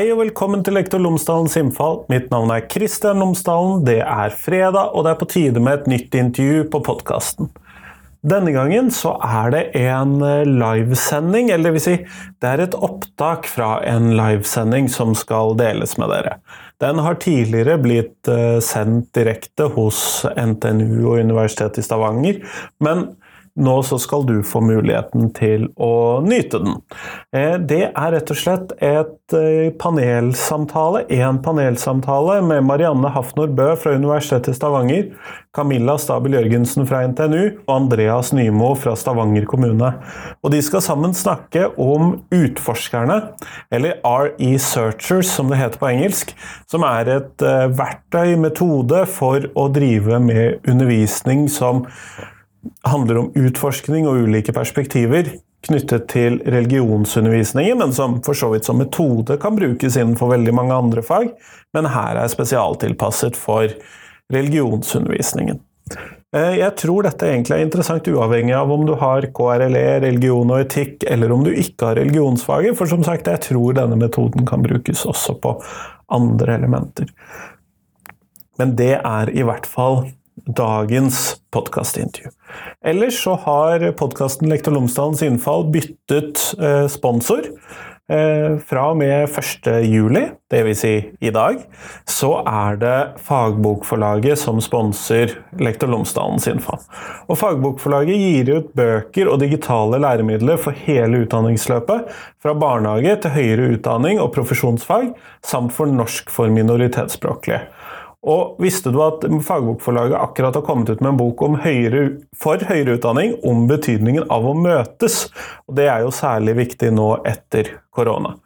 Hei og velkommen til Lektor Lomsdalens innfall. Mitt navn er Kristian Lomsdalen. Det er fredag, og det er på tide med et nytt intervju på podkasten. Denne gangen så er det en eh, livesending, eller det vil si, det er et opptak fra en livesending som skal deles med dere. Den har tidligere blitt eh, sendt direkte hos NTNU og Universitetet i Stavanger, men nå så skal du få muligheten til å nyte den. Eh, det er rett og slett et eh, panelsamtale, en panelsamtale med Marianne Hafnor Bø fra Universitetet i Stavanger, Camilla Stabel Jørgensen fra NTNU og Andreas Nymo fra Stavanger kommune. Og de skal sammen snakke om Utforskerne, eller RE Searchers som det heter på engelsk, som er et eh, verktøy, metode, for å drive med undervisning som handler om utforskning og ulike perspektiver knyttet til religionsundervisningen, men som for så vidt som metode kan brukes innenfor veldig mange andre fag, men her er spesialtilpasset for religionsundervisningen. Eh, jeg tror dette egentlig er interessant uavhengig av om du har KRLE, religion og etikk, eller om du ikke har religionsfaget, for som sagt, jeg tror denne metoden kan brukes også på andre elementer. Men det er i hvert fall dagens podkastintervju. Ellers så har podkasten Lektor Lomsdalens innfall byttet eh, sponsor. Eh, fra og med 1.7, dvs. Si i dag, så er det Fagbokforlaget som sponser Lektor Lomsdalens innfall. Og Fagbokforlaget gir ut bøker og digitale læremidler for hele utdanningsløpet, fra barnehage til høyere utdanning og profesjonsfag, samt for norsk for minoritetsspråklige. Og visste du at Fagbokforlaget akkurat har kommet ut med en bok høyere, for høyere utdanning om betydningen av å møtes? Og Det er jo særlig viktig nå etter korona.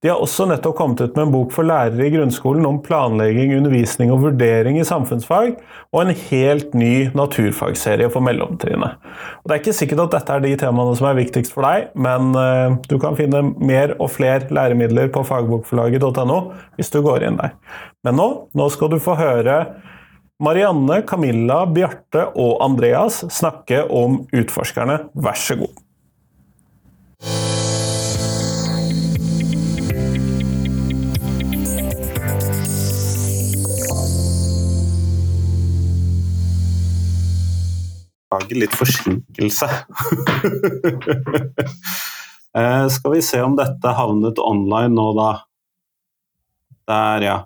De har også nettopp kommet ut med en bok for lærere i grunnskolen om planlegging, undervisning og vurdering i samfunnsfag, og en helt ny naturfagserie for mellomtrinnet. Det er ikke sikkert at dette er de temaene som er viktigst for deg, men eh, du kan finne mer og flere læremidler på fagbokforlaget.no hvis du går inn der. Men nå, nå skal du få høre Marianne, Camilla, Bjarte og Andreas snakke om Utforskerne. Vær så god. Beklager litt forsinkelse. eh, skal vi se om dette havnet online nå, da. Der, ja.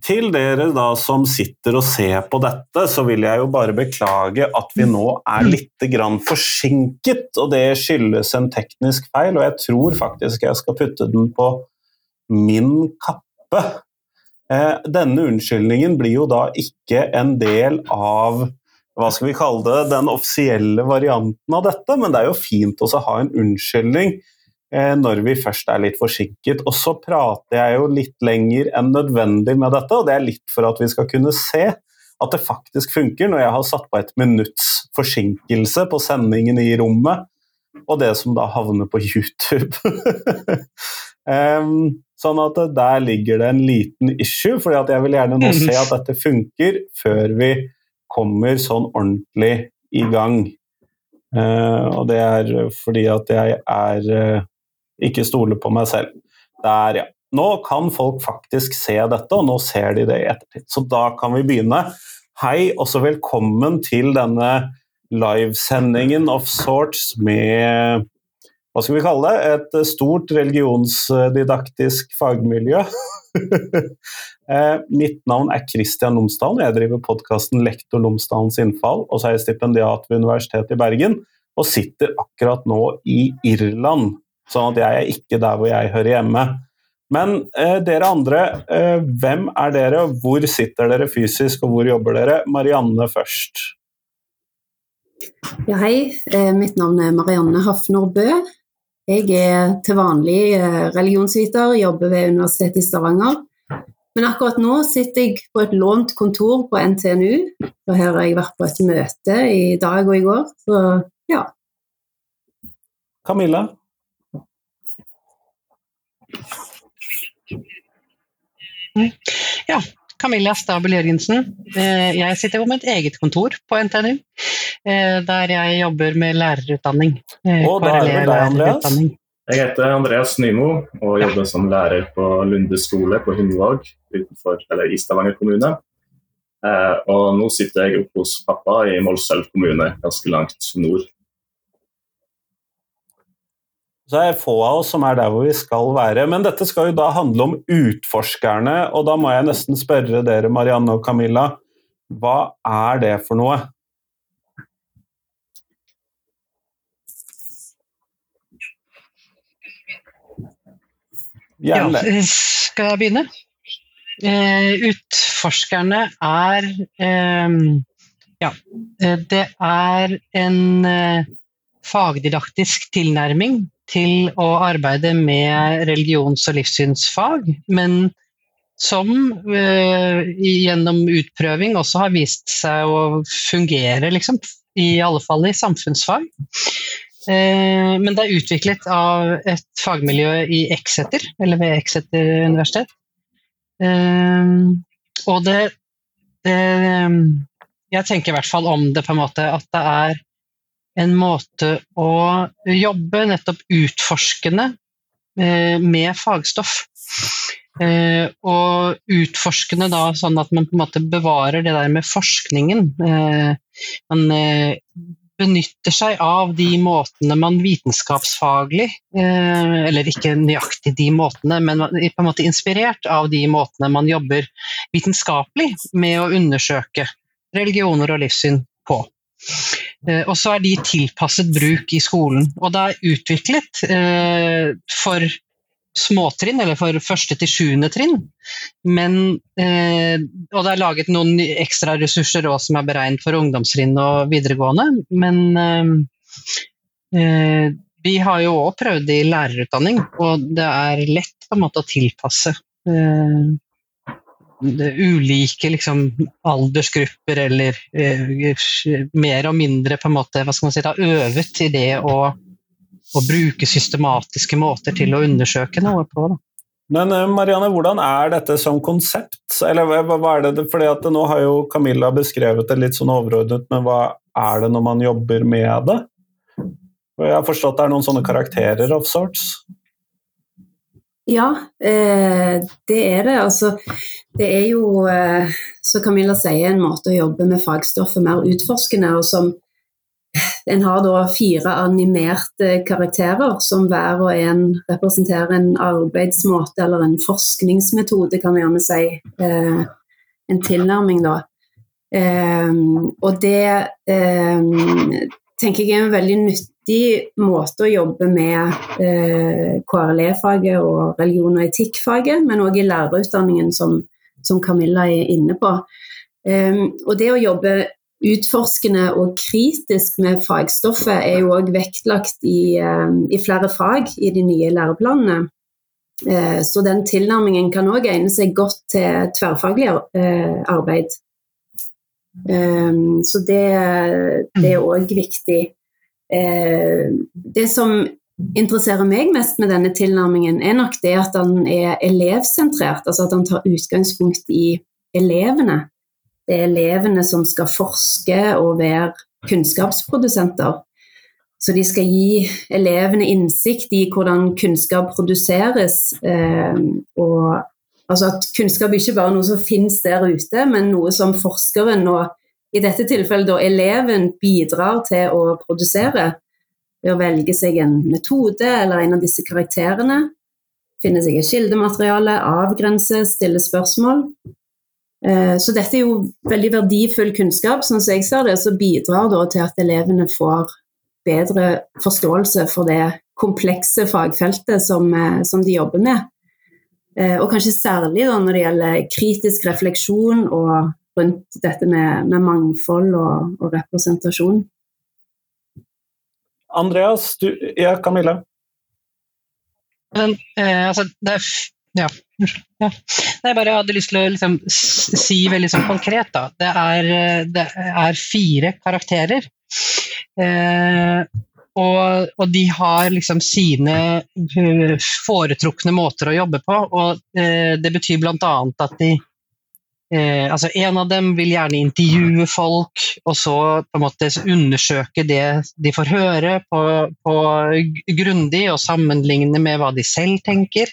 Til dere da som sitter og ser på dette, så vil jeg jo bare beklage at vi nå er litt grann forsinket. Og det skyldes en teknisk feil, og jeg tror faktisk jeg skal putte den på min kappe. Eh, denne unnskyldningen blir jo da ikke en del av hva skal vi kalle det, den offisielle varianten av dette, men det er jo fint også å ha en unnskyldning eh, når vi først er litt forsinket. Og så prater jeg jo litt lenger enn nødvendig med dette, og det er litt for at vi skal kunne se at det faktisk funker når jeg har satt på et minutts forsinkelse på sendingen i rommet, og det som da havner på YouTube. um, sånn at der ligger det en liten issue, for jeg vil gjerne nå se at dette funker før vi kommer sånn ordentlig i gang. Uh, og det er fordi at jeg er uh, ikke stoler på meg selv. Der, ja. Nå kan folk faktisk se dette, og nå ser de det i ettertid. Så da kan vi begynne. Hei, og så velkommen til denne livesendingen of sorts med hva skal vi kalle det, et stort religionsdidaktisk fagmiljø. Eh, mitt navn er Kristian Lomsdalen, jeg driver podkasten Lektor Lomsdalens innfall, og så er jeg stipendiat ved Universitetet i Bergen, og sitter akkurat nå i Irland, sånn at jeg er ikke der hvor jeg hører hjemme. Men eh, dere andre, eh, hvem er dere, hvor sitter dere fysisk, og hvor jobber dere? Marianne først. Ja, hei. Eh, mitt navn er Marianne Hafner Bø. Jeg er til vanlig eh, religionsviter, jobber ved Universitetet i Stavanger. Men akkurat nå sitter jeg på et lånt kontor på NTNU. og Her har jeg vært på et møte i dag og i går. Så ja. Camilla? Ja, Camilla Stabel Jørgensen. Eh, jeg sitter på mitt eget kontor på NTNU. Eh, der jeg jobber med lærerutdanning. Eh, og da er det deg, Andreas? Jeg heter Andreas Nymo og jobber som lærer på Lunde skole på Hundvåg i Stavanger kommune. Eh, og nå sitter jeg oppe hos pappa i Målselv kommune, ganske langt nord. Så det er få av oss som er der hvor vi skal være. Men dette skal jo da handle om utforskerne, og da må jeg nesten spørre dere, Marianne og Camilla, hva er det for noe? Gjerne. Ja, skal jeg begynne? Eh, utforskerne er eh, Ja, eh, det er en eh, fagdidaktisk tilnærming til å arbeide med religions- og livssynsfag, men som eh, gjennom utprøving også har vist seg å fungere, liksom, i alle fall i samfunnsfag. Eh, men det er utviklet av et fagmiljø i Exeter, eller ved Exeter universitet. Eh, og det, det Jeg tenker i hvert fall om det på en måte at det er en måte å jobbe nettopp utforskende eh, med fagstoff. og utforskende da sånn at man på en måte bevarer det der med forskningen. man benytter seg av de måtene man vitenskapsfaglig eh, Eller ikke nøyaktig de måtene, men på en måte inspirert av de måtene man jobber vitenskapelig med å undersøke religioner og livssyn på. Eh, og så er de tilpasset bruk i skolen. Og det er utviklet eh, for småtrinn, eller for første til sjuende trinn. Men, eh, og det er laget noen ekstra ressurser også, som er beregnet for ungdomstrinn og videregående. Men eh, eh vi har jo òg prøvd i lærerutdanning, og det er lett på en måte å tilpasse. Eh, ulike liksom, aldersgrupper eller eh, mer og mindre på en måte, hva skal man si, da, øvet i det å å bruke systematiske måter til å undersøke noe på. Da. Men eh, Marianne, hvordan er dette som konsept? Eller hva er det, fordi at Nå har jo Camilla beskrevet det litt sånn overordnet, men hva er det når man jobber med det? Jeg har forstått det er noen sånne karakterer of sorts? Ja, eh, det er det. Altså, det er jo, eh, som Camilla sier, en måte å jobbe med fagstoffet mer utforskende, og som en har da fire animerte karakterer som hver og en representerer en arbeidsmåte eller en forskningsmetode, kan vi gjerne si. Eh, en tilnærming, da. Eh, og det eh, tenker jeg er en veldig nyttig måte å jobbe med eh, KRLE-faget og religion- og etikkfaget, men òg i lærerutdanningen, som, som, Camilla er inne på. Um, og det å jobbe utforskende og kritisk med fagstoffet er jo òg vektlagt i, eh, i, flere fag i de nye læreplanene. Eh, så den tilnærmingen kan òg egne seg godt til tverrfaglig eh, arbeid. Så det, det er òg viktig. Det som interesserer meg mest med denne tilnærmingen, er nok det at han er elevsentrert. Altså at han tar utgangspunkt i elevene. Det er elevene som skal forske og være kunnskapsprodusenter. Så de skal gi elevene innsikt i hvordan kunnskap produseres. Eh, og altså at kunnskap ikke bare er noe som finnes der ute, men noe som forskeren og i dette tilfellet da eleven bidrar til å produsere ved å velge seg en metode eller en av disse karakterene. Finne seg et kildemateriale, avgrense, stille spørsmål. Eh, så dette er jo veldig verdifull kunnskap, sånn som jeg ser det, som bidrar til at elevene får bedre forståelse for det komplekse fagfeltet som, eh, som de jobber med. Eh, og kanskje særlig da når det gjelder kritisk refleksjon og rundt dette med, med mangfold og, og, representasjon. Andreas, du, ja, Camilla? Men, eh, altså, det er ja. ja. Jeg bare hadde lyst til å liksom si veldig sånn konkret, da. Det er, det er fire karakterer. Eh, og, og, de har liksom sine foretrukne måter å jobbe på. Og eh, det betyr bl.a. at de Eh, altså En av dem vil gjerne intervjue folk, og så på en måte undersøke det de får høre, på, på grundig, og sammenligne med hva de selv tenker.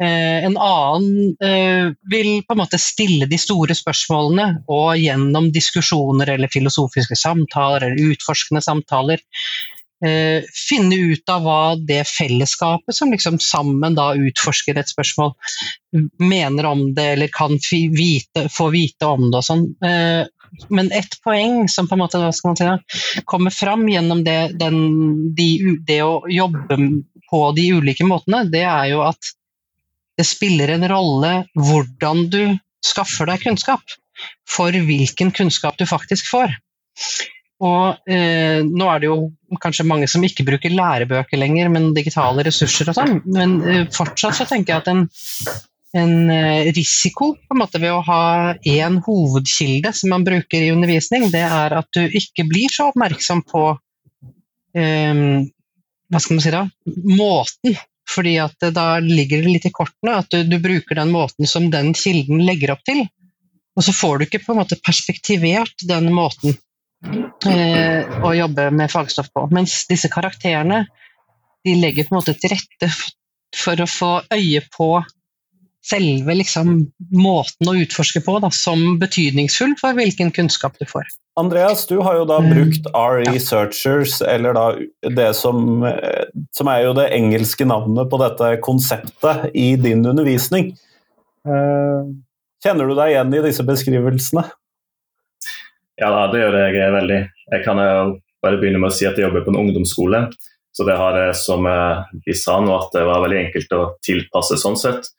Eh, en annen eh, vil på en måte stille de store spørsmålene, og gjennom diskusjoner eller filosofiske samtaler eller utforskende samtaler eh, finne ut av hva det fellesskapet som liksom sammen da utforsker et spørsmål, mener om det eller kan vite, få vite om det og sånn. Eh, men ett poeng som på en måte hva skal man si, kommer fram gjennom det, den, de, det å jobbe på de ulike måtene, det er jo at det spiller en rolle hvordan du skaffer deg kunnskap, for hvilken kunnskap du faktisk får. Og eh, nå er det jo kanskje mange som ikke bruker lærebøker lenger, men digitale ressurser og sånn. Men eh, fortsatt så tenker jeg at en, en eh, risiko en måte ved å ha én hovedkilde som man bruker i undervisning, det er at du ikke blir så oppmerksom på eh, hva skal man si da, måten. Fordi at da ligger det litt i kortene at du, du bruker den måten som den kilden legger opp til. Og så får du ikke på en måte perspektivert den måten å jobbe med fagstoff på. Mens disse karakterene de legger på en måte til rette for å få øye på selve liksom, måten å utforske på da, som betydningsfull for hvilken kunnskap du får. Andreas, du har jo da mm. brukt R-researchers, eller da det som, eh, som er jo det engelske navnet på dette konseptet i din undervisning. Eh, kjenner du deg igjen i disse beskrivelsene? Ja, det gjør jeg veldig. Jeg kan jo bare begynne med å si at jeg jobber på en ungdomsskole. Så det har som vi sa nå, at det var veldig enkelt å tilpasse sånn sett.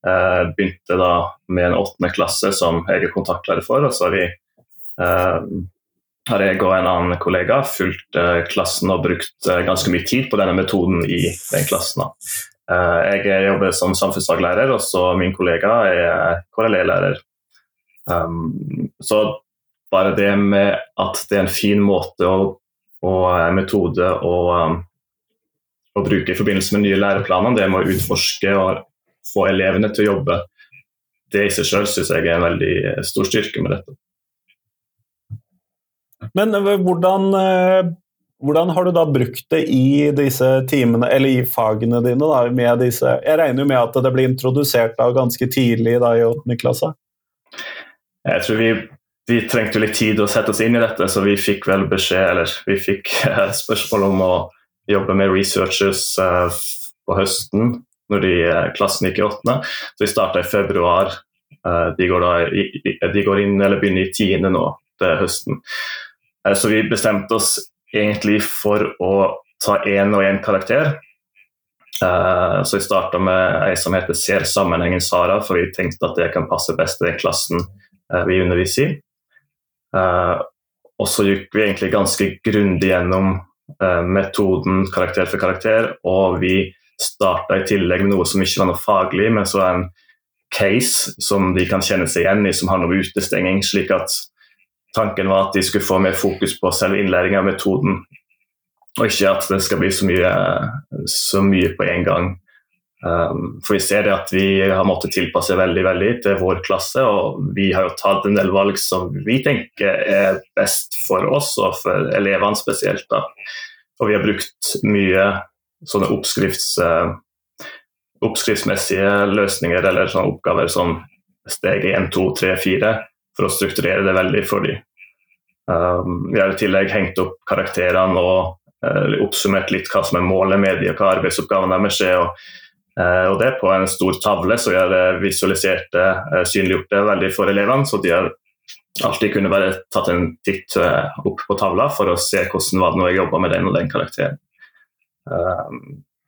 Jeg begynte da med en åttende klasse som jeg er kontaktlærer for. og så har, vi, eh, har jeg og en annen kollega fulgt eh, klassen og brukt eh, ganske mye tid på denne metoden i den klassen. Jeg jobber som samfunnsfaglærer, og så min kollega er KRLE-lærer. Um, så bare det med at det er en fin måte og, og eh, metode å, um, å, bruke i forbindelse med nye læreplaner, det med å utforske og få elevene til å jobbe, det i seg selv syns jeg er en veldig eh, stor styrke med dette. Men hvordan, hvordan har du da brukt det i disse timene, eller i fagene dine? Da, med disse, jeg regner jo med at det blir introdusert da ganske tidlig da, i 8. klasse? Jeg tror vi vi trengte litt tid å sette oss inn i dette, så vi fikk vel beskjed, eller vi fikk eh, spørsmål om å jobbe med researchers eh, på høsten når de, eh, klassen gikk i åttende. Så vi starta i februar. De går, da, de går, inn eller begynner i tiende nå til høsten. Så vi bestemte oss egentlig for å ta én og én karakter. Så vi starta med ei som heter Ser sammenhengen Sara, for vi tenkte at det kan passe best til den klassen vi underviser i. Uh, og så gikk vi egentlig ganske grundig gjennom uh, metoden karakter for karakter, og vi starta i tillegg med noe som ikke var noe faglig, men så en case som de kan kjenne seg igjen i, som handler om utestenging. slik at Tanken var at de skulle få mer fokus på selve innlæring av metoden, og ikke at det skal bli så mye, så mye på en gang. Um, for vi ser det at vi har måttet tilpasse veldig veldig til vår klasse, og vi har jo tatt en del valg som vi tenker er best for oss og for elevene spesielt. da. Og vi har brukt mye sånne oppskrifts, uh, oppskriftsmessige løsninger eller sånne oppgaver som steg 1, 2, 3, 4 for å strukturere det veldig for dem. Um, vi har i tillegg hengt opp karakterene og uh, oppsummert litt hva som er målet med dem, og hva arbeidsoppgavene deres er. og Eh, og det på en stor tavle, så vi har visualisert det, eh, synliggjort det veldig for elevene. Så de har alltid kunnet bare tatt en titt eh, opp på tavla for å se hvordan var det når jeg jobba med den og den karakteren.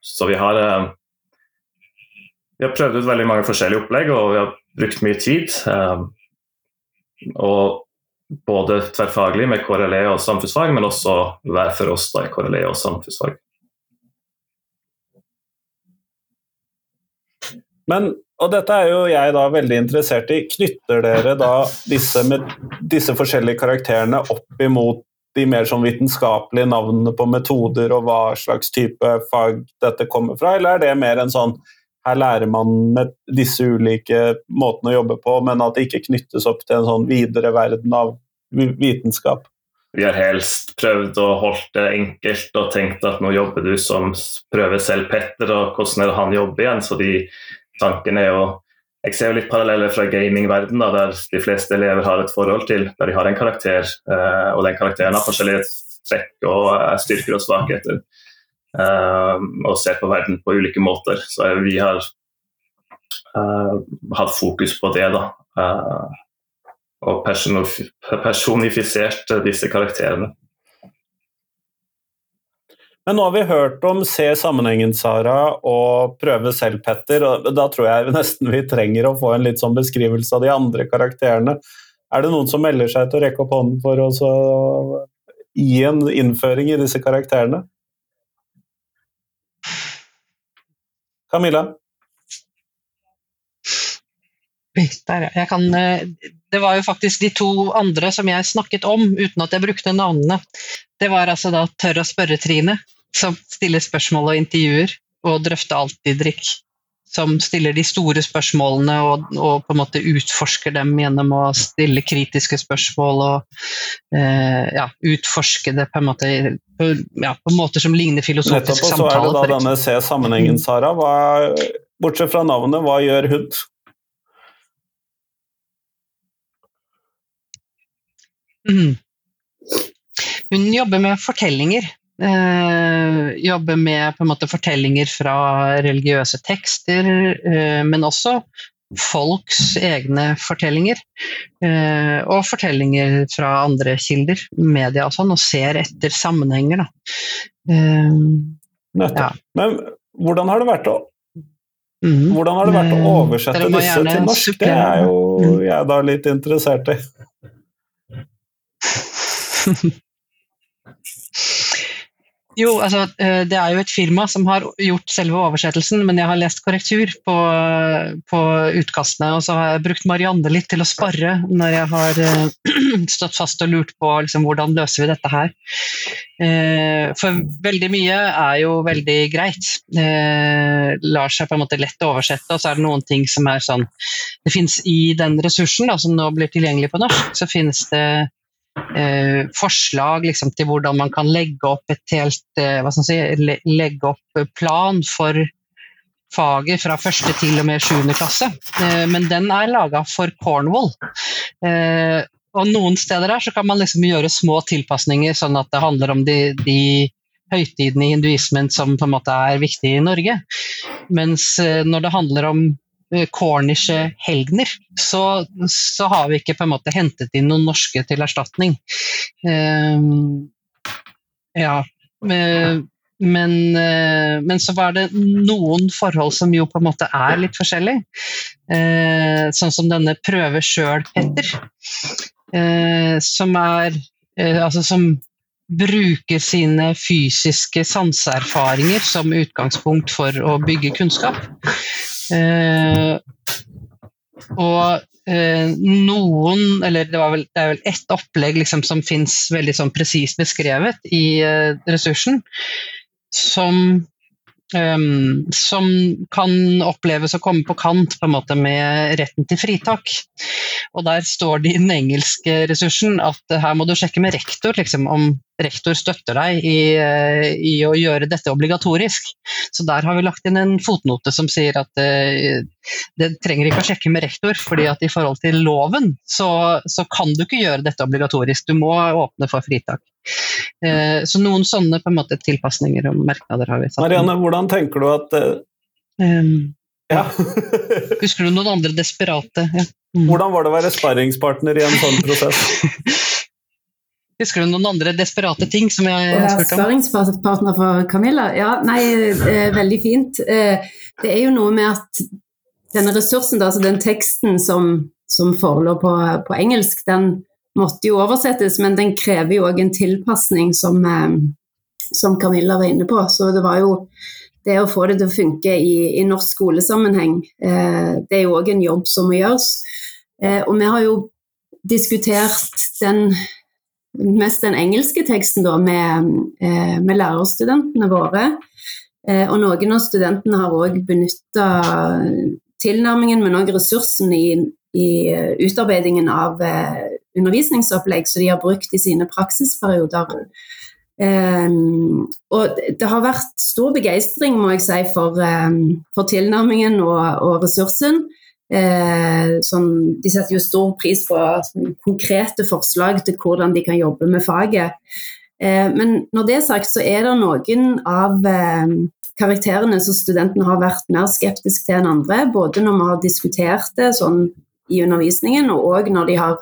Så vi har, vi har prøvd ut veldig mange forskjellige opplegg, og vi har brukt mye tid. Og både tverrfaglig med KRLE og samfunnsfag, men også hver for oss da i KRLE og samfunnsfag. Men, og dette er jo jeg da veldig interessert i. Knytter dere da disse, med, disse forskjellige karakterene opp imot de mer sånn vitenskapelige navnene på metoder og hva slags type fag dette kommer fra, eller er det mer en sånn her lærer man med disse ulike måtene å jobbe på, men at det ikke knyttes opp til en sånn videre verden av vitenskap. Vi har helst prøvd å holde det enkelt og tenkt at nå jobber du som prøver selv Petter, og hvordan er det han jobber igjen? Så de tankene er jo Jeg ser jo litt paralleller fra gamingverdenen, der de fleste elever har et forhold til, der de har en karakter, eh, og den karakteren har forskjellige trekk og styrker og svakheter. Uh, og ser på verden på ulike måter. Så vi har hatt fokus på det, da. Og personifisert disse karakterene. Men nå har vi hørt om Se sammenhengen, Sara, og Prøve selv, Petter. og Da tror jeg nesten vi trenger å få en litt sånn beskrivelse av de andre karakterene. Er det noen som melder seg til å rekke opp hånden for å gi en innføring i disse karakterene? Camilla? Der, jeg kan, eh, det var jo faktisk de to andre som jeg snakket om uten at jeg brukte navnene. Det var altså da Tør å spørre-Trine, som stiller spørsmål og intervjuer, og Drøfte alltid-drikk, som stiller de store spørsmålene og, og, på en måte utforsker dem gjennom å stille kritiske spørsmål og eh, ja, utforske det på en måte på, ja, på måter som ligner filosofisk Nettopp, samtale. Så er det da denne Se sammenhengen, Sara. Hva, bortsett fra navnet, hva gjør hun? Mm. Hun jobber med fortellinger. Eh, jobber med måte fortellinger fra religiøse tekster, eh, men også folks egne fortellinger. Eh, og fortellinger fra andre kilder, media og sånn, og ser etter sammenhenger. Eh, ja. Men hvordan har det vært å Mm. Hvordan har det vært å eh, oversette disse til norsk? Det er jo jeg jeg da litt interessert i. Jo, altså eh, det er jo et firma som har gjort selve oversettelsen, men jeg har lest korrektur på, på utkastene, og så har jeg brukt Marianne litt til å spare når jeg har uh, stått fast og lurt på liksom, hvordan løser vi dette her. Uh, for veldig mye er jo veldig greit. Uh, lar seg på en måte lett oversette, og så er det noen ting som er sånn Det fins i den ressursen da, som nå blir tilgjengelig på norsk, så finnes det eh, forslag liksom, til hvordan man kan legge opp et helt eh, si, legge opp plan for faget fra første til og med sjuende klasse. Eh, men den er laga for Cornwall. Eh, og noen steder her så kan man liksom gjøre små tilpasninger, sånn at det handler om de, de høytidene i hinduismen som på en måte er viktige i Norge. Mens eh, når det handler om Eh, cornische helgener, så, så, har vi ikke på en måte hentet inn noen norske til erstatning. Uh, ja, uh, men, uh, men, så var det noen forhold som jo på en måte er litt forskjellige. sånn som denne prøve sjøl, Petter. som er Altså som bruker sine fysiske sanseerfaringer som utgangspunkt for å bygge kunnskap. Eh, og eh, noen, eller det, vel, det, er vel ett opplegg liksom, som fins veldig sånn presist beskrevet i eh, ressursen, som Um, som kan oppleves å komme på kant på en måte med retten til fritak. Og Der står det i den engelske ressursen at her må du sjekke med rektor liksom, om rektor støtter deg i, eh, i, å gjøre dette obligatorisk. Så der har vi lagt inn en fotnote som sier at uh, det trenger ikke å sjekke med rektor, fordi at i forhold til loven så, så kan du ikke gjøre dette obligatorisk. Du må åpne for fritak. Uh, så noen sånne på en måte tilpasninger og merknader har vi satt. Marianne, hvordan tenker du at uh, um, ja. Husker du noen andre desperate? Ja. Mm. Hvordan var det å være sparringspartner i en sånn prosess? Husker du noen andre desperate ting som jeg har spurt om? Erfaringspartner for Camilla? Ja, nei, eh, veldig fint. Eh, det er jo noe med at denne ressursen, altså den teksten som, som forelå på, på, engelsk, den måtte jo oversettes, men den krever jo òg en tilpasning, som, eh, som, Camilla var inne på. Så det var jo det å få det til å funke i, i norsk skolesammenheng, det er jo òg en jobb som må gjøres. og vi har jo diskutert den mest den engelske teksten da, med, eh, med lærerstudentene våre. Eh, og noen av studentene har òg benytta tilnærmingen, men òg ressursen i, i utarbeidingen av undervisningsopplegg som de har brukt i sine praksisperioder. Um, og det har vært stor begeistring må jeg si, for, um, for tilnærmingen og, og ressursen. Uh, sånn, de setter jo stor pris på konkrete forslag til hvordan de kan jobbe med faget. Eh, men når det er sagt, så er det noen av eh, karakterene som studentene har vært mer skeptiske til enn andre. Både når vi har diskutert det sånn i undervisningen, og òg når de har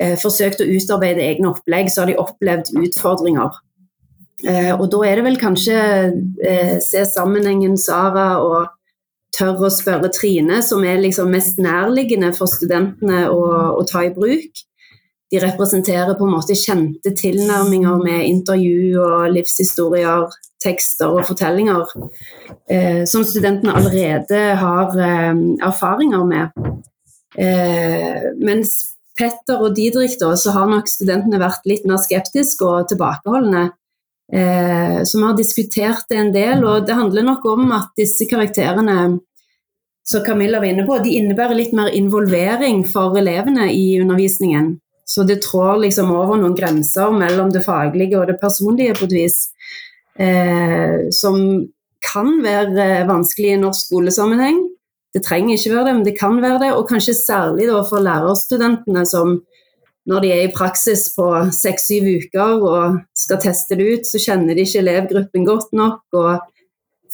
eh, forsøkt å utarbeide egne opplegg, så har de opplevd utfordringer. Eh, og da er det vel kanskje eh, se sammenhengen Sara og tørre å spørre Trine, som er liksom mest nærliggende for studentene å, å, ta i bruk. De representerer på en måte kjente tilnærminger med intervju og livshistorier, tekster og fortellinger, eh, som studentene allerede har eh, erfaringer med. Eh, mens Petter og Didrik da, så har nok studentene vært litt mer skeptiske og tilbakeholdne. Eh, så har diskutert det en del, og det handler nok om at disse karakterene som Camilla var inne på, de innebærer litt mer involvering for elevene i undervisningen. Så det trår liksom over noen grenser mellom det faglige og det personlige på et vis. Eh, som kan være vanskelig i norsk skolesammenheng. Det trenger ikke være det, men det kan være det. Og kanskje særlig for lærerstudentene som når de er i praksis på seks-syv uker og skal teste det ut, så kjenner de ikke elevgruppen godt nok. og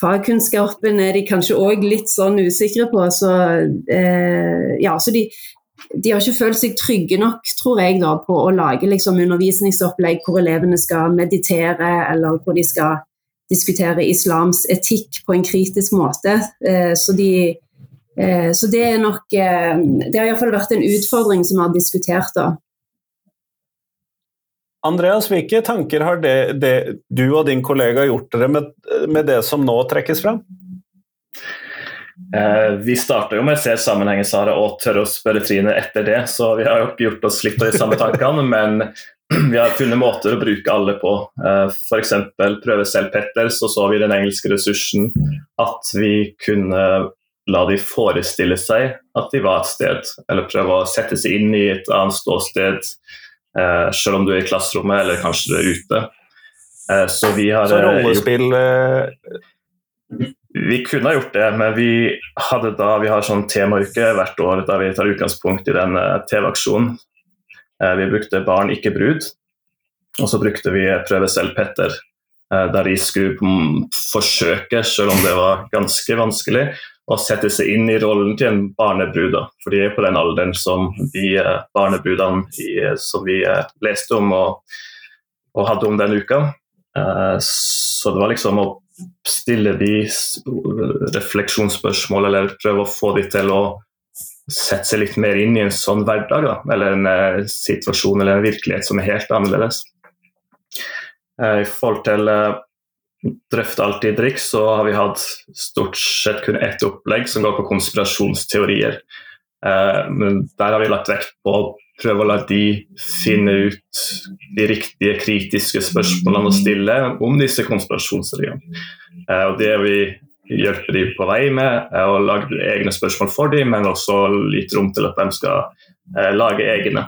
Fagkunnskapen er de kanskje òg litt sånn usikre på. Så, eh, ja, så de, de, har ikke følt seg trygge nok, tror jeg, da, på å lage liksom, undervisningsopplegg hvor elevene skal meditere, eller hvor de skal diskutere islams etikk på en kritisk måte. Eh, så de Eh, så det er nok eh, Det har iallfall vært en utfordring som vi har diskutert, da. Andreas, hvilke tanker har det, det, du og din kollega gjort dere med, med det som nå trekkes fram? Eh, vi starta jo med å se sammenhengen Sara, og tørre å spørre Trine etter det, så vi har jo ikke gjort oss litt av de samme tankene, men vi har funnet måter å bruke alle på. Eh, F.eks. prøve selv Petter, så så vi den engelske ressursen at vi kunne la de forestille seg at de var et sted, eller prøve å sette seg inn i et annet ståsted, selv om du er i klasserommet eller kanskje du er ute. Eh, så vi har Så rollespill eh, Vi kunne ha gjort det, men vi hadde da vi har sånn temauke hvert år da vi tar utgangspunkt i den eh, TV-aksjonen. Eh, vi brukte Barn, ikke brud, og så brukte vi Prøve selv Petter. Eh, der de skulle mm, forsøke, selv om det var ganske vanskelig, å sette seg inn i rollen til en barnebrud. For de er på den alderen som de eh, barnebrudene eh, som vi leste om og, og, hadde om den uka. Så det var liksom å stille de refleksjonsspørsmål, eller prøve å få de til å sette seg litt mer inn i en sånn hverdag, da. eller en situasjon eller en virkelighet som er helt annerledes. I forhold til drøfter alltid drikk, så har vi hatt stort sett kun ett opplegg som går på konspirasjonsteorier. Eh, men der har vi lagt vekt på å prøve å la de finne ut de riktige kritiske spørsmålene å stille om disse konspirasjonsteoriene. Eh, og det vi hjelper de på vei med, er å lage egne spørsmål for dem, men også litt rom til at de skal eh, lage egne.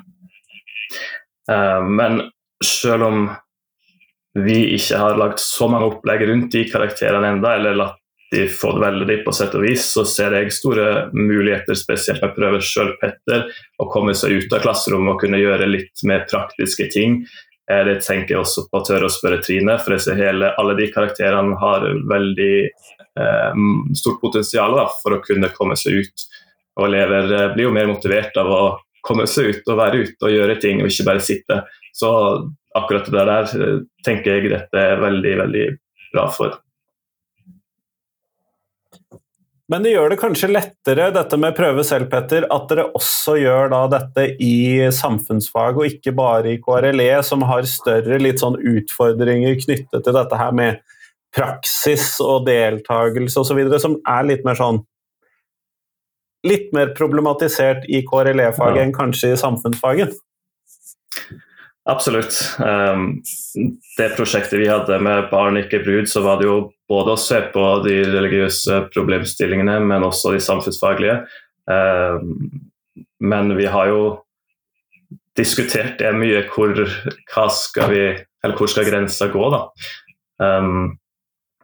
Eh, men selv om vi ikke har lagt så mange opplegg rundt de karakterene enda, eller latt de få det veldig på sett og vis, så ser jeg store muligheter, spesielt med prøver sjøl Petter, å komme seg ut av klasserommet og kunne gjøre litt mer praktiske ting. Eh, det tenker jeg også på å tørre å spørre Trine, for jeg ser hele, alle de karakterene har veldig eh, stort potensial da, for å kunne komme seg ut. Og elever eh, blir jo mer motivert av å komme seg ut og være ute og gjøre ting, og ikke bare sitte. Så akkurat det der tenker jeg dette er veldig, veldig bra for. Men det gjør det kanskje lettere, dette med prøve selv, Petter, at dere også gjør da dette i samfunnsfag, og ikke bare i KRLE, som har større litt sånn utfordringer knyttet til dette her med praksis og deltakelse osv., som er litt mer sånn Litt mer problematisert i KRLE-faget ja. enn kanskje i samfunnsfaget? Absolutt. Um, det prosjektet vi hadde med Barn ikke brud, så var det jo både å se på de religiøse problemstillingene, men også de samfunnsfaglige. Um, men vi har jo diskutert det mye. Hvor, skal, vi, hvor skal grensa gå, da? Um,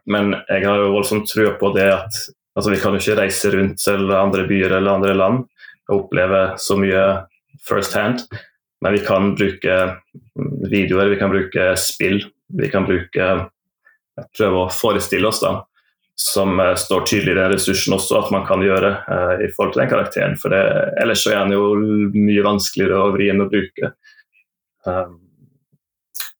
men jeg har jo voldsomt trua på det at altså, vi kan jo ikke reise rundt til andre byer eller andre land og oppleve så mye first hand. Men vi kan bruke videoer, vi kan bruke spill, vi kan bruke Prøve å forestille oss da, som uh, står tydelig i den ressursen også, at man kan gjøre uh, i forhold til den karakteren. For det, ellers så er den jo mye vanskeligere å vri enn å bruke. Um,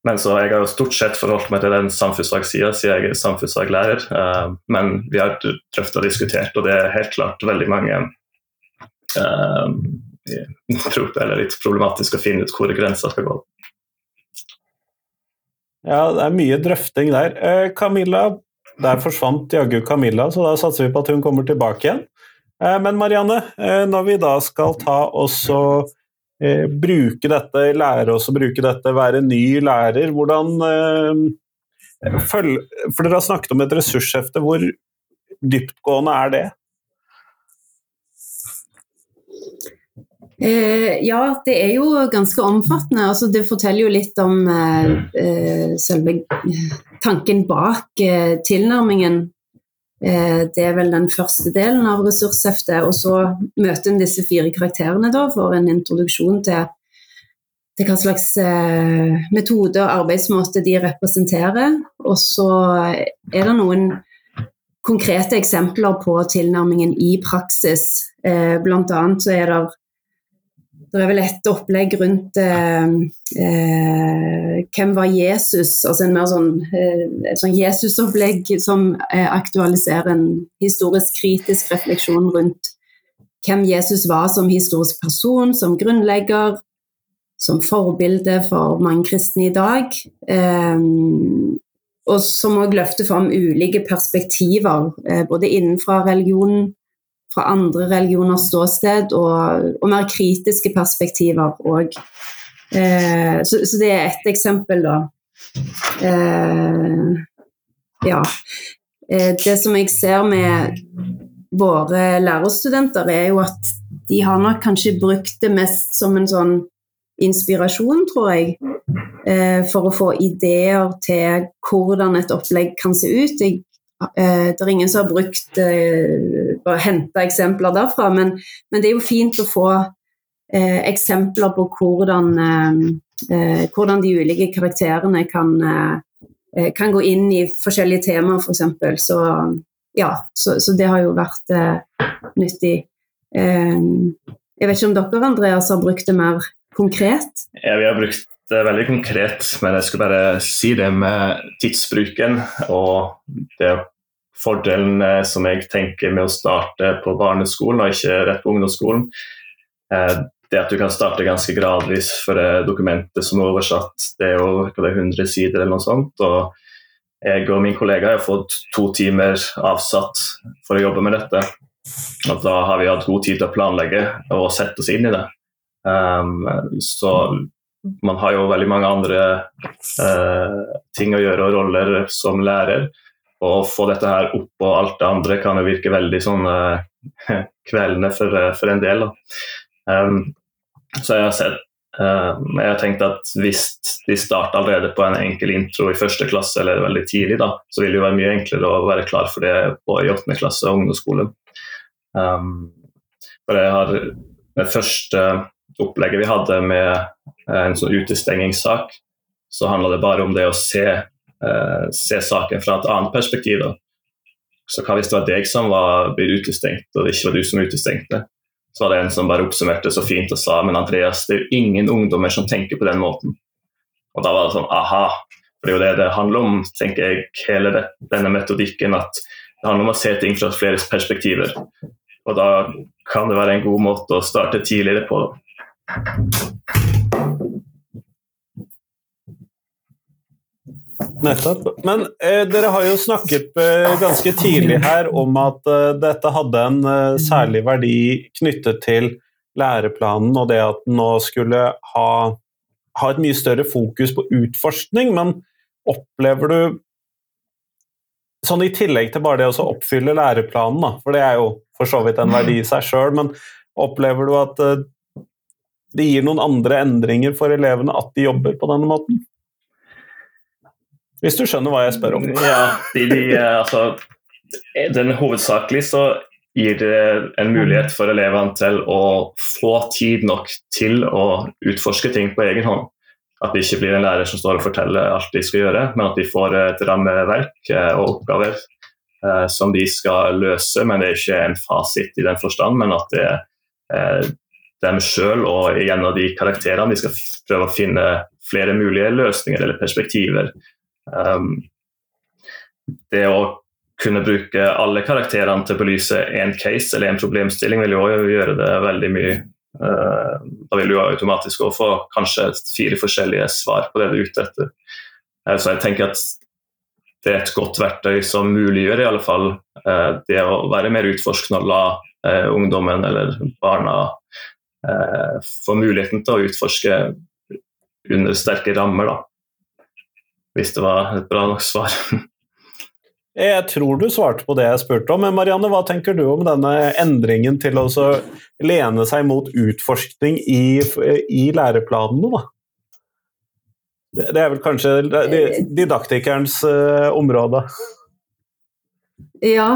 men så Jeg har jo stort sett forholdt meg til den samfunnsfagsida, siden jeg er samfunnsfaglærer. Uh, men vi har drøfta og diskutert, og det er helt klart veldig mange eller litt problematisk å finne ut hvor grensa skal gå. Ja, det er mye drøfting der. Eh, Camilla, der forsvant jaggu Camilla, så da satser vi på at hun kommer tilbake igjen. Eh, men Marianne, eh, når vi da skal ta oss og bruke dette, lære oss å bruke dette, være ny lærer, hvordan følge, For dere har snakket om et ressurshefte. Hvor dyptgående er det? Eh, ja, det er jo ganske omfattende. Altså, det forteller jo litt om eh, eh selve tanken bak eh, tilnærmingen. Eh, det er vel den første delen av ressursheftet. Og så møter en disse fire karakterene da, for en introduksjon til, til hva slags eh, metode og arbeidsmåte de representerer. Og så er det noen konkrete eksempler på tilnærmingen i praksis. Eh, annet så er det det er vel et opplegg rundt eh, eh, hvem var Jesus? Altså en mer sånn, eh, sånn Jesus-opplegg som eh, aktualiserer en historisk kritisk refleksjon rundt hvem Jesus var som historisk person, som grunnlegger, som forbilde for mange kristne i dag. Eh, og som òg løfter fram ulike perspektiver, eh, både innenfra religionen fra andre religioners ståsted og, og mer kritiske perspektiver òg. Eh, så, så, det er ett eksempel, da. Eh, ja. Eh, det som jeg ser med våre lærerstudenter, er jo at de har nok kanskje brukt det mest som en sånn inspirasjon, tror jeg. Eh, for å få ideer til hvordan et opplegg kan se ut. Jeg det er ingen som har brukt eh, bare henta eksempler derfra, men, men, det er jo fint å få eh, eksempler på hvordan, hvordan, de ulike karakterene kan, kan, gå inn i forskjellige temaer, f.eks. For så, ja, så, så, det har jo vært nyttig. jeg vet ikke om dere Andreas, har brukt det mer konkret? Ja, vi har brukt det er veldig konkret, men jeg skulle bare si det med tidsbruken og det fordelen som jeg tenker med å starte på barneskolen og ikke rett på ungdomsskolen. Eh, det at du kan starte ganske gradvis, for dokumentet som er oversatt, det er jo det er 100 sider eller noe sånt. og jeg og min kollega har fått to timer avsatt for å jobbe med dette. Og da har vi hatt god tid til å planlegge og sette oss inn i det. Um, så man har jo veldig mange andre eh, ting å gjøre og roller som lærer. Og å få dette her opp på alt det andre kan jo virke veldig sånn eh, kveldende for, for, en del. Um, så jeg har sett uh, jeg har tenkt at hvis de starter allerede på en enkel intro i første klasse eller veldig tidlig, da, så vil det jo være mye enklere å være klar for det på, i åttende klasse og ungdomsskole. Um, for jeg har det første opplegget vi hadde med eh, en sånn utestengingssak, så handla det bare om det å se, eh, se, saken fra et annet perspektiv. Da. Så hva hvis det var deg som var blitt utestengt, og det ikke var du som utestengte? Så var det en som bare oppsummerte så fint og sa men Andreas, det er jo ingen ungdommer som tenker på den måten. Og da var det sånn aha. For det er jo det det handler om, tenker jeg, hele det, denne metodikken. At det handler om å se ting fra flere perspektiver. Og da kan det være en god måte å starte tidligere på. Nettopp. Men eh, dere har jo snakket eh, ganske tidlig her om at eh, dette hadde en eh, særlig verdi knyttet til læreplanen, og det at den nå skulle ha, ha et mye større fokus på utforskning, men opplever du Sånn i tillegg til bare det å oppfylle læreplanen, da, for det er jo for så vidt en verdi i seg sjøl, men opplever du at eh, det gir noen andre endringer for elevene at de jobber på denne måten? Hvis du skjønner hva jeg spør om. Ja, de, de, eh, altså, den Hovedsakelig så gir det en mulighet for elevene til å få tid nok til å utforske ting på egen hånd. At det ikke blir en lærer som står og forteller alt de skal gjøre, men at de får et rammeverk eh, og oppgaver eh, som de skal løse. Men det er ikke en fasit i den forstand, men at det er dem sjøl og gjennom de karakterene Vi skal prøve å finne flere mulige løsninger eller perspektiver. Um, det å kunne bruke alle karakterene til å belyse én case eller en problemstilling vil jo gjøre det veldig mye Eh, da vil du automatisk også få kanskje fire forskjellige svar på det du er ute etter. Eh, så jeg tenker at det er et godt verktøy som muliggjør i alle fall eh, det å være mer utforskende og la ungdommen eller barna få muligheten til å utforske under sterke rammer, da. Hvis det var et bra nok svar. Jeg tror du svarte på det jeg spurte om, men Marianne, hva tenker du om denne endringen til å lene seg mot utforskning i, i læreplanene, da? Det er vel kanskje didaktikerens uh, område? Ja.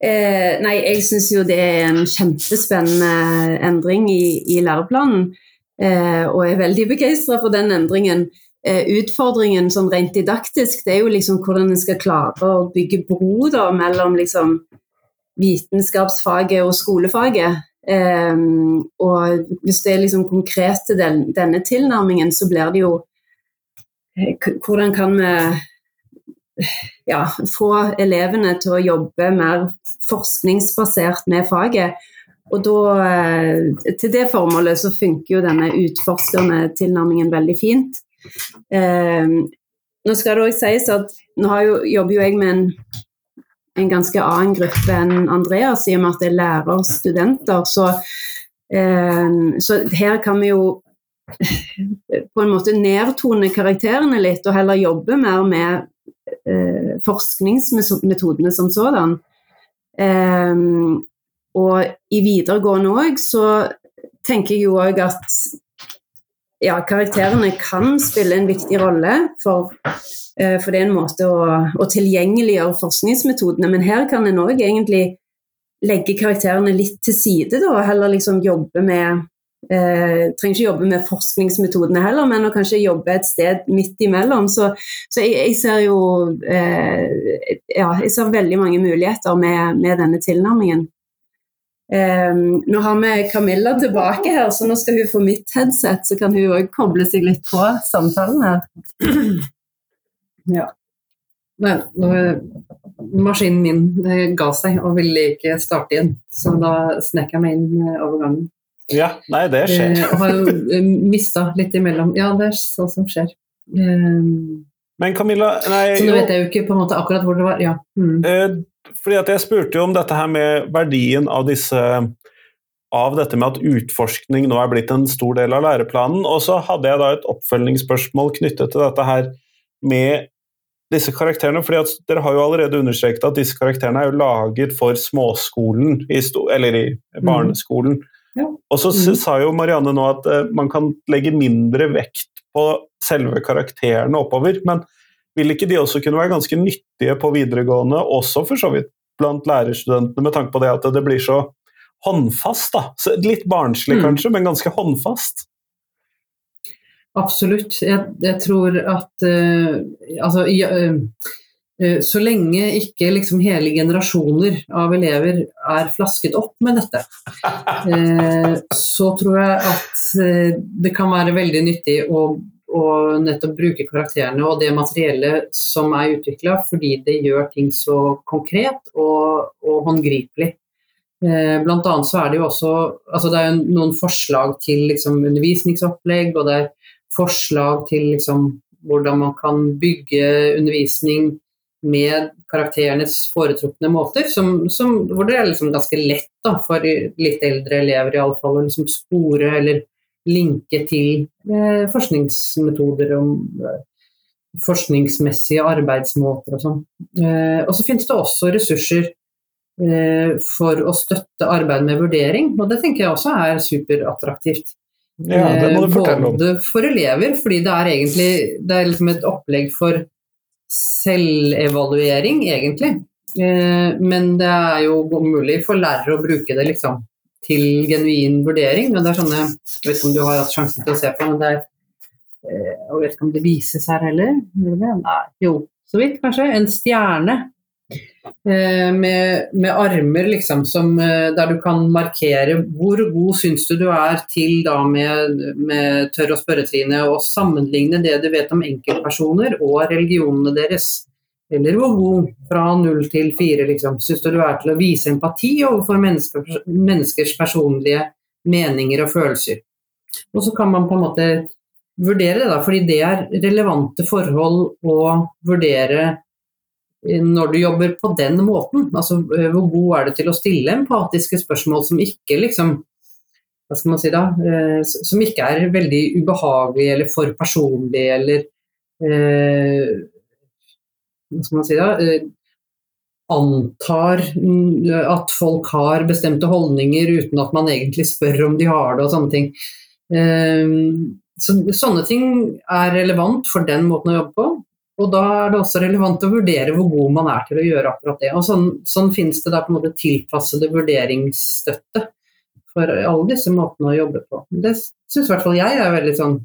Eh, nei, jeg syns jo det er en kjempespennende endring i, i læreplanen. Eh, og er veldig begeistra for den endringen. Eh, utfordringen sånn rent didaktisk, det er jo liksom hvordan en skal klare å bygge bro da, mellom liksom vitenskapsfaget og skolefaget. Um, og hvis det er liksom konkret til den, denne tilnærmingen, så blir det jo eh, Hvordan kan vi ja, få elevene til å jobbe mer forskningsbasert med faget? Og da, til det formålet så funker jo denne utforskende tilnærmingen veldig fint. Eh, nå skal det òg sies at nå jo, jobber jo jeg med en, en, ganske annen gruppe enn Andreas, i og med at jeg lærer studenter. Så, eh, så her kan vi jo på en måte nedtone karakterene litt, og heller jobbe mer med eh, forskningsmetodene som sådan. Eh, og i videregående òg så tenker jeg jo òg at ja, karakterene kan spille en viktig rolle, for, eh, for det er en måte å, å, tilgjengeliggjøre forskningsmetodene. Men her kan en òg egentlig legge karakterene litt til side, da, og heller liksom jobbe med uh, Trenger ikke jobbe med forskningsmetodene heller, men å kanskje jobbe et sted midt imellom. Så, så jeg, jeg, ser jo eh, Ja, jeg ser veldig mange muligheter med, med denne tilnærmingen. Eh, nå har vi Camilla tilbake her, så nå skal hun få mitt headset, så kan hun òg koble seg litt på samtalen her. Ja. Men maskinen min eh, ga seg og ville ikke starte igjen, så da snek jeg meg inn overgangen. over gangen. Ja, nei, det skjer. Jeg har jo mista litt imellom. Ja, det er sånn som skjer. Um, Men Camilla nei, Så nå vet jeg jo ikke på en måte akkurat hvor det var. Ja. Mm fordi at jeg spurte jo om dette her med verdien av disse av dette med at utforskning nå er blitt en stor del av læreplanen. Og så hadde jeg da et oppfølgingsspørsmål knyttet til dette her med disse karakterene. fordi at Dere har jo allerede understreket at disse karakterene er jo laget for småskolen, eller i mm. barneskolen. Mm. Ja. Og så mm. sa jo Marianne nå at uh, man kan legge mindre vekt på selve karakterene oppover. men vil ikke de også kunne være ganske nyttige på videregående, også for så vidt blant lærerstudentene, med tanke på det at det blir så håndfast? da. Litt barnslig mm. kanskje, men ganske håndfast? Absolutt. Jeg, jeg tror at uh, altså, ja, uh, så lenge ikke liksom hele generasjoner av elever er flasket opp med dette, uh, så tror jeg at det kan være veldig nyttig å å nettopp bruke karakterene og det materiellet som er utvikla, fordi det gjør ting så konkret og, og håndgripelig. Eh, blant annet så er det jo også altså det er noen forslag til liksom, undervisningsopplegg, og det er forslag til liksom, hvordan man kan bygge undervisning med karakterenes foretrukne måter, som, som, hvor det er liksom ganske lett da, for litt eldre elever i alle fall å liksom spore eller linke til eh, forskningsmetoder om eh, forskningsmessige arbeidsmåter og sånn. Eh, og så finnes det også ressurser eh, for å støtte arbeid med vurdering, og det tenker jeg også er superattraktivt. Ja, det må du Eh, fortelle om. Både for elever, fordi det er egentlig det er liksom et opplegg for selvevaluering, egentlig. Eh, Men det er jo mulig for lærere å bruke det liksom til genuin vurdering. Men det er sånne Jeg vet ikke om du har hatt sjansen til å se på, men det er eh, Jeg vet ikke om det vises her heller. Nei. Jo, så vidt kanskje. En stjerne med, med armer liksom som, eh, der du kan markere hvor god syns du du er til da med, med tørr- og spørretrine, og sammenligne det du vet om enkeltpersoner og religionene deres. Eller hvor god fra null til fire liksom, syns du du er til å vise empati overfor mennesker, menneskers personlige meninger og følelser. Og så kan man på en måte vurdere det, da, fordi det er relevante forhold å vurdere eh, når du jobber på den måten. Altså eh, hvor god er du til å stille empatiske spørsmål som ikke liksom hva skal man si da, eh, som ikke er veldig ubehagelige eller for personlige eller eh, hva skal man si da, antar at folk har bestemte holdninger uten at man egentlig spør om de har det og sånne ting. Så, sånne ting er relevant for den måten å jobbe på. Og da er det også relevant å vurdere hvor god man er til å gjøre akkurat det. Og sånn, sånn finnes det da på en måte tilpassede vurderingsstøtte for alle disse måtene å jobbe på. Det syns i hvert fall jeg er veldig sånn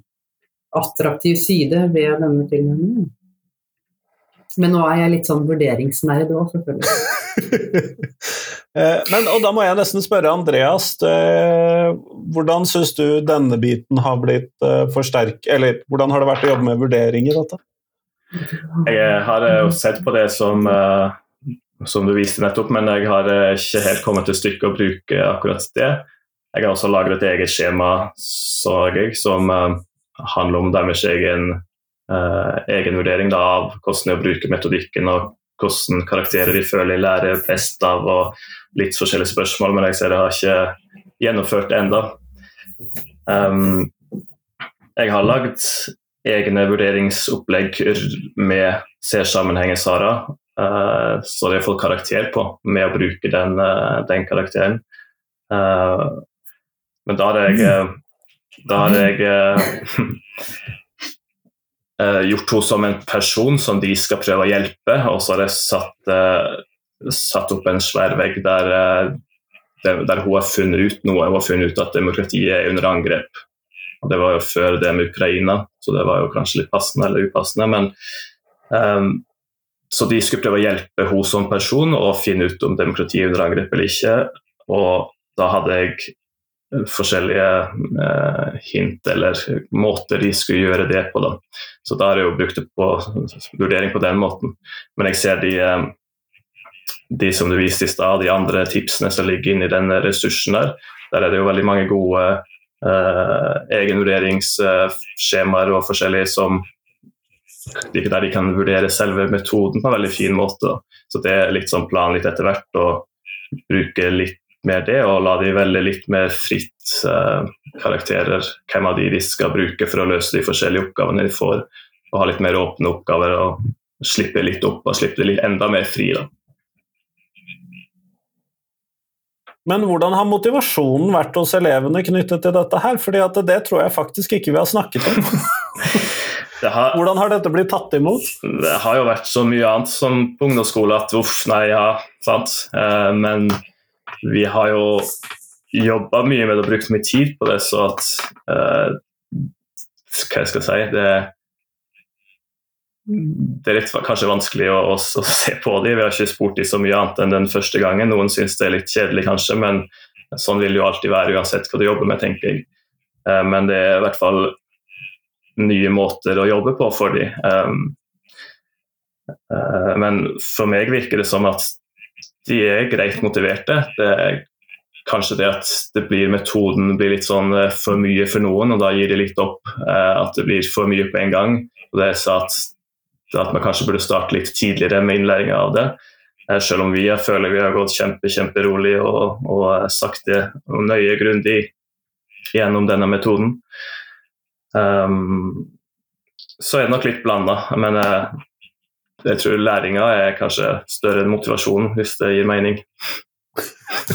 attraktiv side ved denne tilnærmingen. Men nå er jeg litt sånn vurderingsnerd òg, selvfølgelig. Eh, Men, og da må jeg nesten spørre Andreas, eh, hvordan syns du denne biten har blitt forsterket, forsterk... Eller hvordan har det vært å jobbe med vurderinger? Dette? Jeg har eh, jo sett på det som, eh, som du viste nettopp, men jeg har eh, ikke helt kommet til stykket å bruke akkurat det. Jeg har også laget et eget skjema jeg, som eh, handler om deres egen, eh, egen vurdering da, av hvordan det er å bruke metodikken og hvordan karakterer de føler de lærer best av, og litt forskjellige spørsmål, men jeg ser jeg har ikke gjennomført det ennå. Um, jeg har lagd egne vurderingsopplegg med C-sammenhengen Sara, Uh, så det har fått karakter på med å bruke den, uh, den karakteren. Uh, men da har jeg, da har jeg gjort henne som en person som de skal prøve å hjelpe, og så har jeg satt, satt opp en svær vegg der, der hun har funnet ut noe. Hun har funnet ut at demokratiet er under angrep. Det var jo før det med Ukraina, så det var jo kanskje litt passende eller upassende. men um, Så de skulle prøve å hjelpe henne som person og finne ut om demokratiet er under angrep eller ikke. Og da hadde jeg forskjellige eh, hint eller måter de skulle gjøre det på. Da. Så da har jeg jo brukt det på vurdering på den måten. Men jeg ser de, eh, de som du viste i stad, de andre tipsene som ligger inni den ressursen der, der er det jo veldig mange gode egenvurderingsskjemaer og forskjellige som der de kan vurdere selve metoden på en veldig fin måte. Så det er litt sånn plan litt etter hvert å bruke litt mer det, og la de velge litt mer fritt eh, karakterer, hvem av de de skal bruke for å løse de forskjellige oppgavene de får, og ha litt mer åpne oppgaver og slippe litt opp og slippe litt enda mer fri. da. Men hvordan har motivasjonen vært hos elevene knyttet til dette her? Fordi at det tror jeg faktisk ikke vi har snakket om. Det har, Hvordan har dette blitt tatt imot? det har jo vært så mye annet som på ungdomsskole at uff, nei, ja, sant. Eh, men vi har jo jobba mye med det og brukt mye tid på det, så at hva Hva jeg skal si det, det er litt kanskje vanskelig å, å, å se på dem. Vi har ikke spurt dem så mye annet enn den første gangen. Noen syns det er litt kjedelig, kanskje, men sånn vil det jo alltid være uansett hva du jobber med, tenker jeg. Eh, men det er i hvert fall nye måter å jobbe på for dem. Um, eh, men for meg virker det som at de er greit motiverte. Det er kanskje det at det blir metoden blir litt sånn eh, for mye for noen, og da gir de litt opp. at det blir for mye på en gang. Og det er så at, at man kanskje burde starte litt tidligere med innlæringa av det. Eh, selv om vi jeg føler vi har gått kjempe, kjemperolig og, og sakte og nøye, grundig gjennom denne metoden. Um, så er det nok litt blanda, men jeg, jeg tror læringa er kanskje større enn motivasjonen, hvis det gir mening.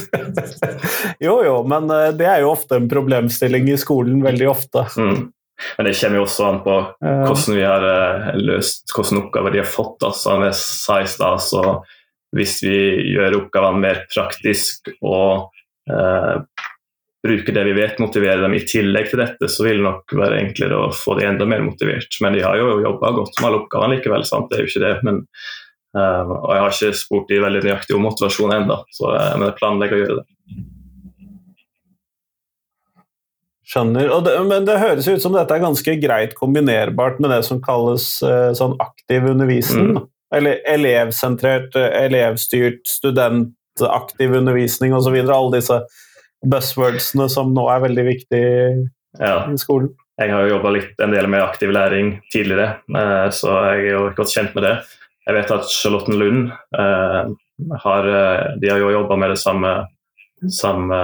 jo, jo, men uh, det er jo ofte en problemstilling i skolen, veldig ofte. Mm. Men det kommer jo også an på hvordan vi har uh, løst, hvilke oppgaver de har fått. Da. Som jeg sa i stad, så hvis vi gjør oppgavene mer praktisk og eh, bruker det vi vet, motiverer dem i tillegg til dette, så vil det nok være enklere å få de enda mer motivert. Men de har jo jobba godt med alle oppgavene likevel, sant? det er jo ikke det. Men, eh, og jeg har ikke spurt de veldig nøyaktig om motivasjon ennå, men jeg planlegger å gjøre det. Skjønner. Det, men det høres ut som dette er ganske greit kombinerbart med det som kalles uh, sånn aktiv undervisning. Mm. Eller elevsentrert, uh, elevstyrt, studentaktiv undervisning osv. Alle disse buzzwordsene som nå er veldig viktige ja. i skolen. Jeg har jo jobba en del med aktiv læring tidligere, uh, så jeg er jo godt kjent med det. Jeg vet at Charlottenlund har, de har jo jobba med det samme, samme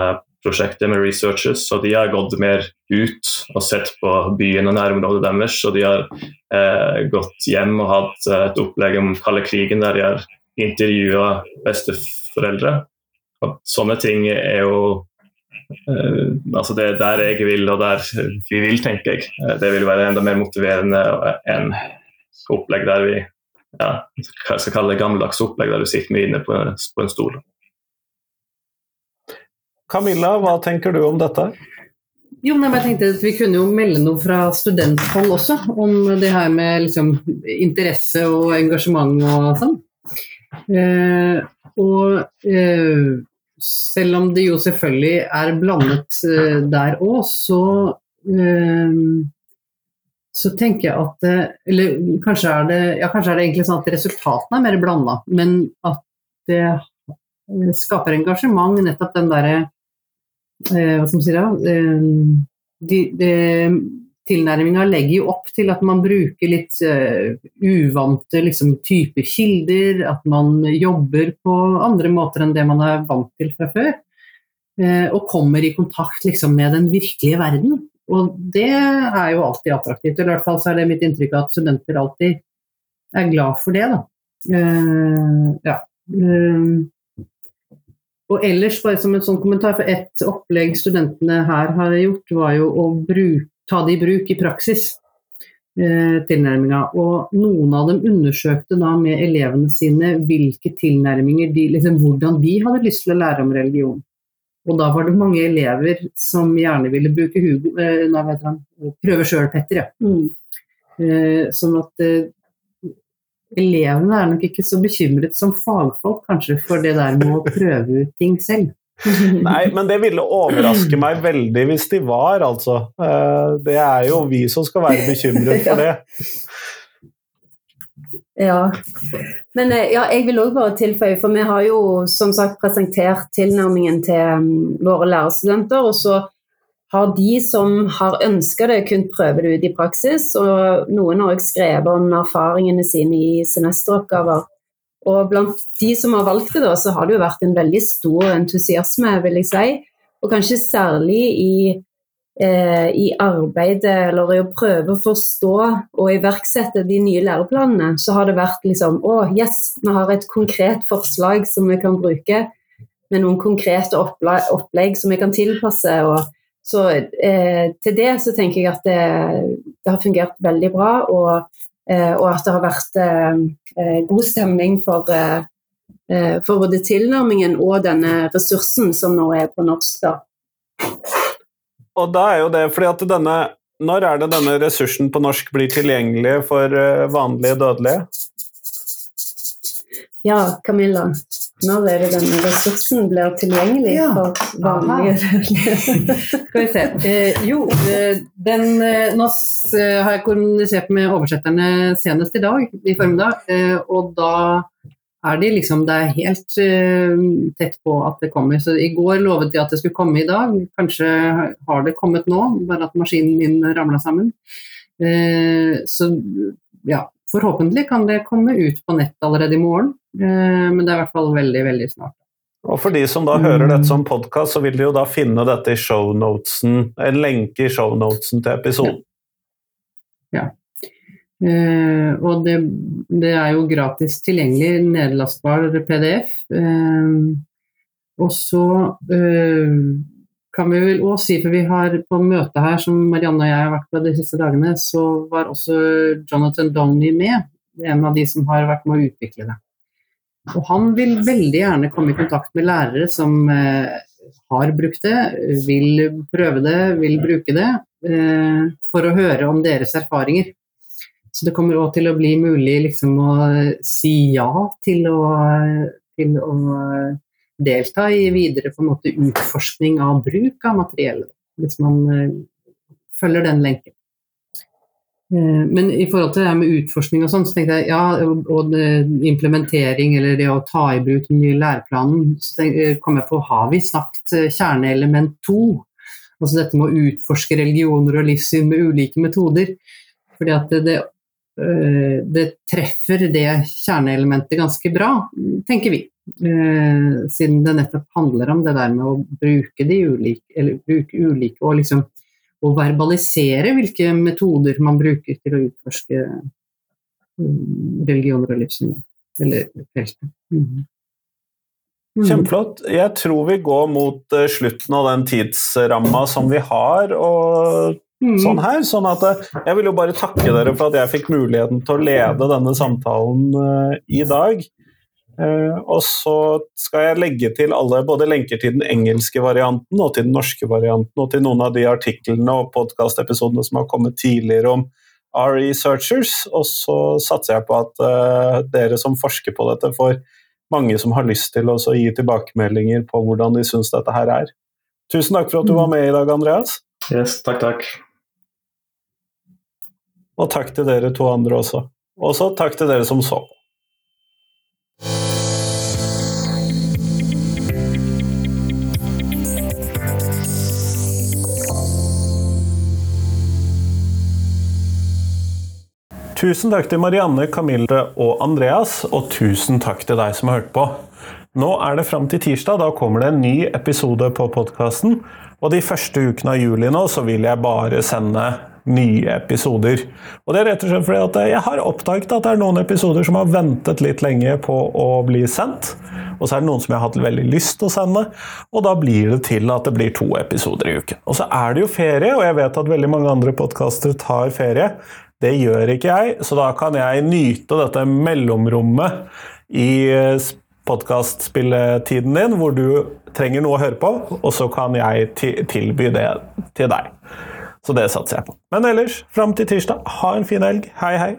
prosjektet med researchers, og de har gått mer ut og sett på byen og nærområdet deres. Og de har eh, gått hjem og hatt eh, et opplegg om kalde krigen der de har intervjua besteforeldre. Og sånne ting er jo eh, altså Det er der jeg vil, og der vi vil, tenker jeg. Eh, det vil være enda mer motiverende enn opplegg der vi ja, hva jeg skal kalle det gammeldagse opplegg der du sitter mye inne på, på en stol. Camilla, hva tenker du om dette? Jo, men jeg tenkte at Vi kunne jo melde noe fra studenthold også, om det her med liksom, interesse og engasjement og sånn. Eh, og eh, selv om det jo selvfølgelig er blandet eh, der òg, så eh, så tenker jeg at Eller kanskje er det, ja, kanskje er det egentlig sånn at resultatene er mer blanda, men at det skaper engasjement, nettopp den derre Eh, hva skal man si da, eh, Tilnærminga legger jo opp til at man bruker litt uh, uvante liksom, typer kilder, at man jobber på andre måter enn det man er vant til fra før. Og kommer i kontakt liksom, med den virkelige verden. Og det er jo alltid attraktivt. I hvert fall så er det mitt inntrykk at studenter alltid er glad for det. Da. Uh, ja. Og ellers, bare som en sånn kommentar, for et opplegg studentene her har gjort, var jo å bruke, ta det i bruk i praksis. Eh, tilnærminga. Og noen av dem undersøkte da med elevene sine hvilke tilnærminger de, liksom, hvordan de hadde lyst til å lære om religion. Og da var det mange elever som gjerne ville bruke Hugo, eh, nei, vet han, prøve sjøl, Petter. Ja. Mm. Eh, sånn at eh, elevene er nok ikke så bekymret som fagfolk kanskje for det der med å prøve ut ting selv. Nei, men det ville overraske meg veldig hvis de var, altså. Eh, det er jo vi som skal være bekymret for det. Ja. Men eh, ja, jeg vil òg bare tilføye, for vi har jo som sagt presentert tilnærmingen til mm, våre lærerstudenter. og så har de som har ønska det, kunnet prøve det ut i praksis. Og noen har òg skrevet om erfaringene sine i semesteroppgaver. Og blant de som har valgt det, da, så har det jo vært en veldig stor entusiasme, vil jeg si. Og kanskje særlig i, eh, i arbeidet eller i å prøve å forstå og iverksette de nye læreplanene, så har det vært liksom Å, yes, vi har et konkret forslag som vi kan bruke, med noen konkrete opplegg som vi kan tilpasse. og så eh, til det så tenker jeg at det, det har fungert veldig bra, og, eh, og at det har vært eh, eh god stemning for, eh, eh, for, både tilnærmingen og denne ressursen som nå er på norsk. Da. Og da er jo det fordi at denne Når er det denne ressursen på norsk blir tilgjengelig for vanlige dødelige? Ja, Camilla. Når er det denne ressursen blir tilgjengelig ja. for vanlige Skal vi se. Eh, jo, eh, den, eh, nå eh, har jeg kommunisert med oversetterne senest i dag, i formiddag. Eh, og da er de liksom Det er helt eh, tett på at det kommer. Så i går lovet de at det skulle komme i dag. Kanskje har det kommet nå, bare at maskinen min ramla sammen. så ja, forhåpentlig kan det komme ut på nett allerede i morgen. Eh, men det er i hvert fall veldig, veldig snart. Og for de som da hører dette som podkast, så vil de jo da finne dette i shownotesen, en lenke i shownotesen til episoden. Eh, og det, det er jo gratis tilgjengelig, nedlastbar PDF. Eh, og så eh, kan vi vel òg si, for vi har på møtet her som Marianne og jeg har vært på de siste dagene, så var også Jonathan Downey med. En av de som har vært med å utvikle det. Og han vil veldig gjerne komme i kontakt med lærere som eh, har brukt det, vil prøve det, vil bruke det, eh, for å høre om deres erfaringer. Så det kommer òg til å bli mulig liksom, å si ja til å, til å delta i videre måte, utforskning av bruk av materiellet, hvis man eh, følger den lenken. Eh, Men i forhold til det med utforskning og sånn, så tenkte jeg ja, og, og implementering eller det å ta i bruk den nye læreplanen, så eh, kom jeg på har vi snakket eh, kjerneelement to? Altså dette med å utforske religioner og livssyn med ulike metoder. Fordi at det, det, det treffer det kjerneelementet ganske bra, tenker vi. Eh, siden det nettopp handler om det der med å bruke de ulike, eller bruke ulike og liksom å verbalisere hvilke metoder man bruker til å utforske mm, religioner og livssyn. Eller feltet. Mhm. Mhm. Kjempeflott. Jeg tror vi går mot eh, slutten av den tidsramma som vi har. og Mhm. sånn her, sånn at eh, Jeg vil jo bare takke dere for at jeg fikk muligheten til å lede denne samtalen eh, i dag. Eh, og så skal jeg legge til alle både lenker til den engelske varianten og til den norske varianten, og til noen av de artiklene og podkastepisodene som har kommet tidligere om R-researchers. Og så satser jeg på at uh, dere som forsker på dette, får mange som har lyst til å gi tilbakemeldinger på hvordan de syns dette her er. Tusen takk for at du var med i dag, Andreas. Yes, takk, takk. Og takk til dere to andre også. Også takk til dere som så på. Tusen takk til Marianne, Camille og Andreas, og tusen takk til deg som har hørt på. Nå er det fram til tirsdag, da kommer det en ny episode på podkasten. Og de første ukene av juli nå så vil jeg bare sende nye episoder. Og det er rett og slett fordi at jeg har oppdaget at det er noen episoder som har ventet litt lenge på å bli sendt. Og så er det noen som jeg har hatt veldig lyst til å sende, og da blir det til at det blir to episoder i uken. Og så er det jo ferie, og jeg vet at veldig mange andre podkaster tar ferie. Det gjør ikke jeg, så da kan jeg nyte dette mellomrommet i podkastspilletiden din, hvor du trenger noe å høre på, og så kan jeg tilby det til deg. Så det satser jeg på. Men ellers, fram til tirsdag, ha en fin helg. Hei, hei.